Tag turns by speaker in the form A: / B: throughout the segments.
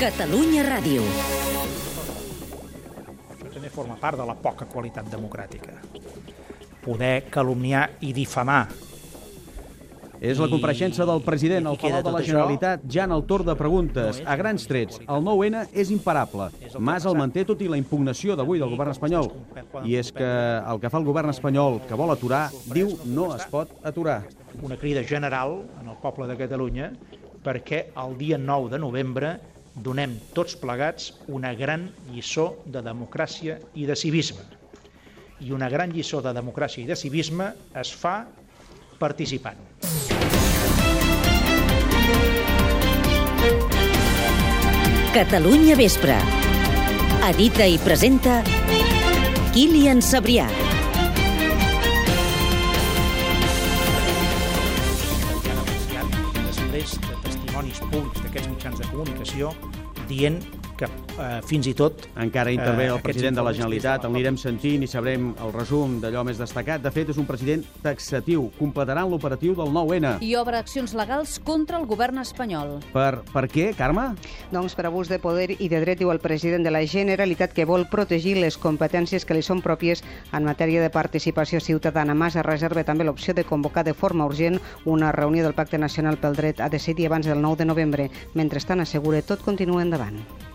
A: Catalunya Ràdio.
B: Això també forma part de la poca qualitat democràtica. Poder calumniar i difamar
C: És la compareixença del president al Palau de la? Generalitat ja en el torn de preguntes. A grans trets, el 9-N és imparable. Mas el manté tot i la impugnació d'avui del govern espanyol. I és que el que fa el govern espanyol que vol aturar, diu no es pot aturar.
B: una crida general en el poble de Catalunya perquè el dia 9 de novembre donem tots plegats una gran lliçó de democràcia i de civisme. I una gran lliçó de democràcia i de civisme es fa participant.
A: Catalunya Vespre. Edita i presenta Kilian Sabrià.
B: Testimonis públics d'aquests mitjans de comunicació dient que eh, fins i tot
C: Encara intervé
B: Eh,
C: el president de la Generalitat, el anirem sentint i sabrem el resum d'allò més destacat. De fet, és un president taxatiu. Completaran l'operatiu del 9-N.
D: i obre accions legals contra el govern espanyol.
C: Per, per què, Carme?
E: Doncs per abús de poder i de dret diu el president de la Generalitat que vol protegir les competències que li són pròpies en matèria de participació ciutadana. Mas es reserva també l'opció de convocar de forma urgent una reunió del Pacte Nacional pel Dret a decidir abans del 9 de novembre. Mentrestant, assegura, tot continua endavant.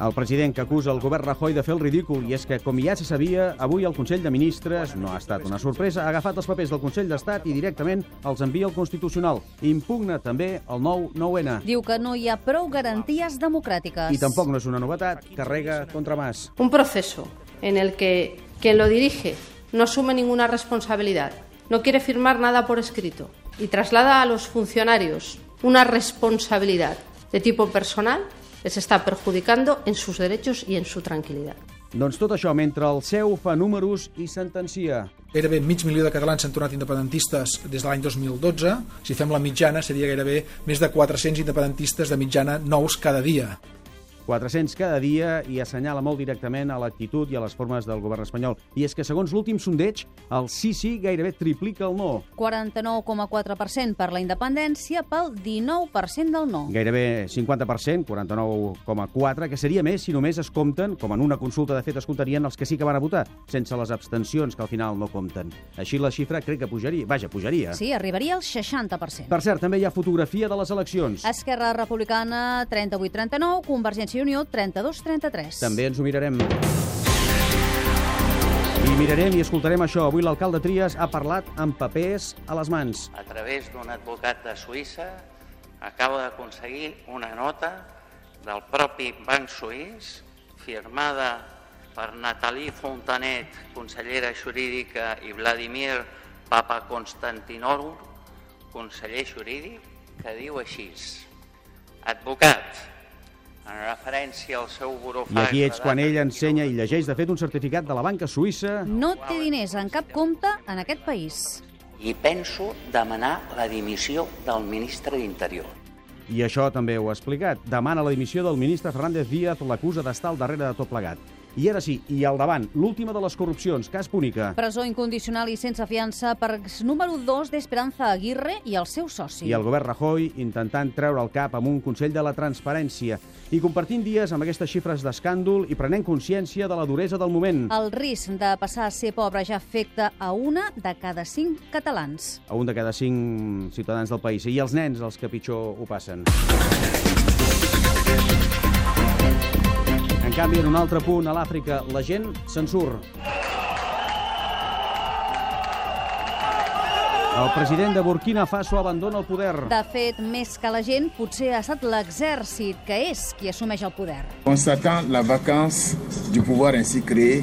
C: El president que acusa el govern Rajoy de fer el ridícul i és que, com ja se sabia, avui el Consell de Ministres, no ha estat una sorpresa, ha agafat els papers del Consell d'Estat i directament els envia al Constitucional. Impugna també el nou 9-N.
D: Diu que no hi ha prou garanties democràtiques.
C: I tampoc no és una novetat, carrega contra Mas.
F: Un proceso en el que quien lo dirige no asume ninguna responsabilidad, no quiere firmar nada por escrito y traslada a los funcionarios una responsabilidad de tipo personal, les està perjudicando en sus derechos y en su tranquilidad.
C: Doncs tot això mentre el seu fa números i sentencia.
G: Gairebé mig milió de catalans s'han tornat independentistes des de l'any 2012. Si fem la mitjana, seria gairebé més de 400 independentistes de mitjana nous cada dia.
C: 400 cada dia i assenyala molt directament a l'actitud i a les formes del govern espanyol. I és que, segons l'últim sondeig, el sí sí gairebé triplica el no.
D: 49,4% per la independència pel 19% del no.
C: Gairebé 50%, 49,4%, que seria més si només es compten, com en una consulta de fet es comptarien els que sí que van a votar, sense les abstencions que al final no compten. Així la xifra crec que pujaria. Vaja, pujaria.
D: Sí, arribaria al 60%.
C: Per cert, també hi ha fotografia de les eleccions.
D: Esquerra Republicana 38-39, Convergència i Unió 32-33.
C: També ens ho mirarem. I mirarem i escoltarem això. Avui l'alcalde Trias ha parlat amb papers a les mans.
H: a través d'un advocat de Suïssa, acaba d'aconseguir una nota del propi Banc Suís, firmada per Nathalie Fontanet, consellera jurídica, i Vladimir Papa Constantinoru, conseller jurídic, que diu així. Advocat, en referència al seu
C: I
H: burofax...
C: aquí ets quan ell ensenya i
H: 29
C: llegeix, de fet, un certificat de la banca suïssa
D: No té diners en cap compte en aquest país.
H: I penso demanar la dimissió del ministre d'Interior.
C: I això també ho ha explicat. Demana la dimissió del ministre Fernández Díaz, l'acusa d'estar al darrere de tot plegat. I ara sí, i al davant, l'última de les corrupcions, cas Púnica.
D: Presó incondicional i sense fiança per número 2 d'Esperanza Aguirre i el seu soci.
C: I el govern Rajoy intentant treure el cap amb un Consell de la Transparència i compartint dies amb aquestes xifres d'escàndol i prenent consciència de la duresa del moment.
D: El risc de passar a ser pobre ja afecta a una de cada cinc catalans.
C: A un de cada cinc ciutadans del país. I els nens els que pitjor ho passen. En canvi, en un altre punt, a l'Àfrica, la gent se'n surt. El president de Burkina Faso abandona el poder.
D: De fet, més que la gent, potser ha estat l'exèrcit, que és qui assumeix el poder.
I: Constatant la vacance du pouvoir ainsi créé,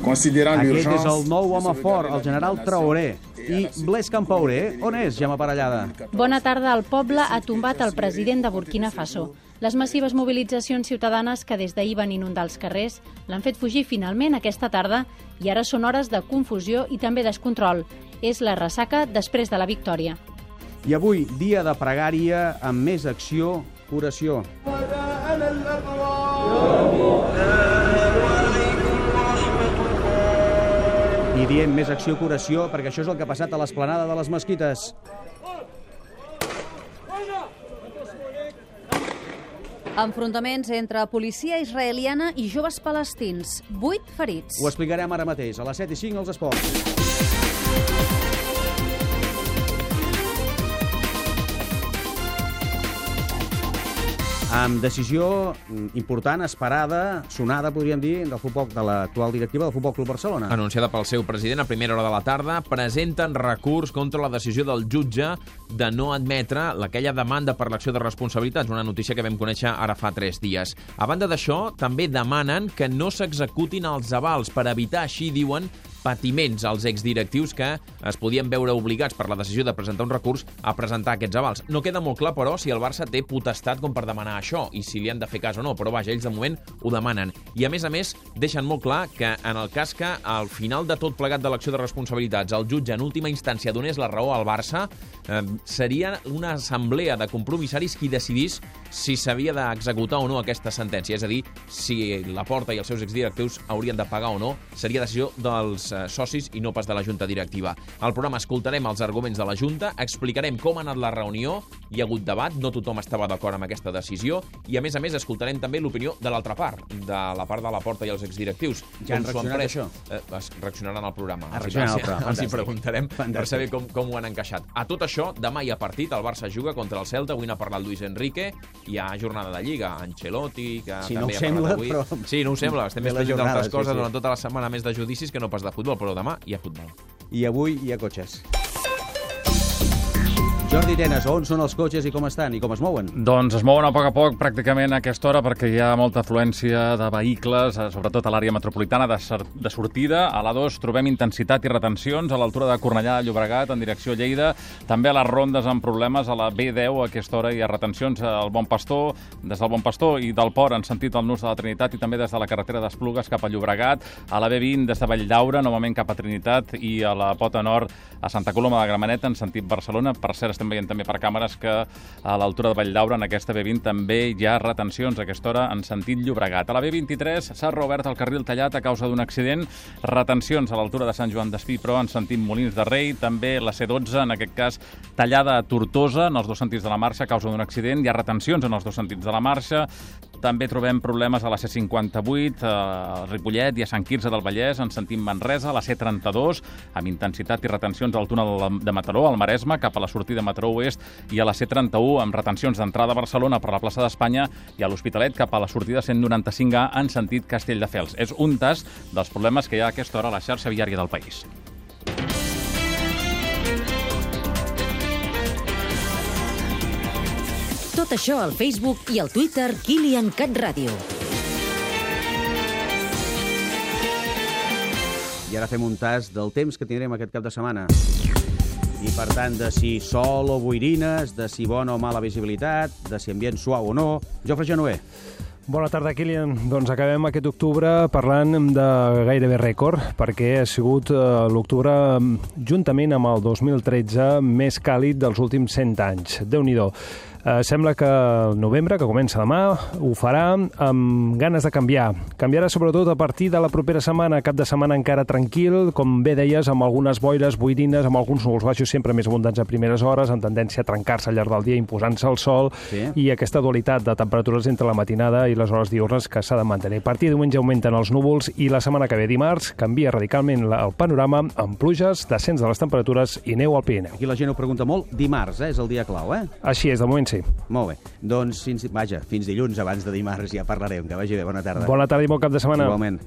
I: considérant
C: Aquest
I: l'urgence...
C: és el nou home fort, el general Traoré. I Blaise Campaoré, on és, Gemma Parellada?
J: Bona tarda. El poble ha tombat el president de Burkina Faso. Les massives mobilitzacions ciutadanes que des d'ahir van inundar els carrers l'han fet fugir finalment aquesta tarda i ara són hores de confusió i també descontrol. És la ressaca després de la victòria.
C: I avui, dia de pregària amb més acció, oració. I diem més acció que oració perquè això és el que ha passat a l'esplanada de les mesquites.
D: Enfrontaments entre policia israeliana i joves palestins. Vuit ferits.
C: Ho explicarem ara mateix, a les 7 i 5 als esports. Amb decisió mm, important, esperada, sonada, podríem dir, del futbol, de l'actual directiva del Futbol Club Barcelona.
K: Anunciada pel seu president a primera hora de la tarda, presenten recurs contra la decisió del jutge de no admetre aquella demanda per l'acció de responsabilitats, una notícia que vam conèixer ara fa tres dies. A banda d'això, també demanen que no s'executin els avals per evitar, així diuen, patiments als exdirectius que es podien veure obligats per la decisió de presentar un recurs a presentar aquests avals. No queda molt clar, però, si el Barça té potestat com per demanar això i si li han de fer cas o no, però vaja, ells de moment ho demanen. I a més a més, deixen molt clar que en el cas que al final de tot plegat de l'acció de responsabilitats el jutge en última instància donés la raó al Barça, eh, seria una assemblea de compromissaris qui decidís si s'havia d'executar o no aquesta sentència, és a dir, si la Porta i els seus exdirectius haurien de pagar o no, seria decisió dels eh, socis i no pas de la Junta Directiva. Al programa escoltarem els arguments de la Junta, explicarem com ha anat la reunió, hi ha hagut debat, no tothom estava d'acord amb aquesta decisió, i a més a més escoltarem també l'opinió de l'altra part, de la part de la Porta i els exdirectius.
C: Ja han reaccionat
K: pres.
C: això?
K: Eh, es reaccionaran al programa.
C: Ah, programa,
K: Els hi
C: fantàstic.
K: preguntarem per
C: Fantàstic.
K: saber com, com ho han encaixat. A tot això, demà hi ha partit, el Barça juga contra el Celta, avui n'ha parlat Luis Enrique, hi ha jornada de Lliga, Ancelotti, que
C: no
K: també
C: ho
K: ha
C: sembla,
K: parlat avui.
C: però-
K: Sí, no ho sembla, estem més pendents d'altres
C: sí,
K: coses
C: sí.
K: durant tota la setmana, més de judicis que no pas de futbol, però demà hi ha futbol.
C: I avui hi ha cotxes. Jordi Tenes, on són els cotxes i com estan i com es mouen?
L: Doncs es mouen a poc a poc pràcticament a aquesta hora perquè hi ha molta afluència de vehicles, eh, sobretot a l'àrea metropolitana de, de sortida. A l'A2 trobem intensitat i retencions a l'altura de Cornellà de Llobregat en direcció a Lleida. També a les rondes amb problemes a la B10 a aquesta hora hi ha retencions al Bon Pastor, des del Bon Pastor i del Port en sentit del Nus de la Trinitat i també des de la carretera d'Esplugues cap a Llobregat. A la B20 des de Valldaura, novament cap a Trinitat i a la Pota Nord a Santa Coloma de Gramenet en sentit Barcelona. Per cert, estem veient també per càmeres que a l'altura de Valldaura, en aquesta B20, també hi ha retencions a aquesta hora en sentit Llobregat. A la B23 s'ha reobert el carril tallat a causa d'un accident. Retencions a l'altura de Sant Joan d'Espí, però en sentit Molins de Rei. També la C12, en aquest cas, tallada a Tortosa, en els dos sentits de la marxa, a causa d'un accident. Hi ha retencions en els dos sentits de la marxa. També trobem problemes a la C58, a Ripollet i a Sant Quirze del Vallès, en sentit Manresa, a la C32, amb intensitat i retencions al túnel de Mataró, al Maresme, cap a la sortida de Mataró Oest, i a la C31, amb retencions d'entrada a Barcelona per la plaça d'Espanya i a l'Hospitalet cap a la sortida 195A en sentit Castelldefels. És un tast dels problemes que hi ha a aquesta hora a la xarxa viària del país.
A: Tot això al Facebook i al Twitter Kilian Cat Ràdio.
C: I ara fem un tas del temps que tindrem aquest cap de setmana. I per tant, de si sol o boirines, de si bona o mala visibilitat, de si ambient suau o no. Jofre Genover.
M: Bona tarda, Kilian. Doncs acabem aquest octubre parlant de gairebé rècord, perquè ha sigut eh, l'octubre, juntament amb el 2013, més càlid dels últims 100 anys. Déu-n'hi-do. Eh, sembla que el novembre, que comença demà, ho farà amb ganes de canviar. Canviarà sobretot a partir de la propera setmana, cap de setmana encara tranquil, com bé deies, amb algunes boires, boirines, amb alguns núvols baixos sempre més abundants a primeres hores, en tendència a trencar-se al llarg del dia, imposant-se el sol,
C: Sí.
M: i aquesta dualitat de temperatures entre la matinada i les hores diurnes que s'ha de mantenir. A partir de diumenge augmenten els núvols i la setmana que ve dimarts canvia radicalment el panorama amb pluges, descens de les temperatures i neu al Pirineu.
C: Aquí la gent ho pregunta molt. Dimarts, eh? És el dia clau, eh?
M: Així és, de moment sí.
C: Molt bé. Doncs, fins, vaja, fins dilluns abans de dimarts ja parlarem. Que vagi bé. Bona tarda.
M: Bona tarda i bon cap de setmana.
C: Igualment.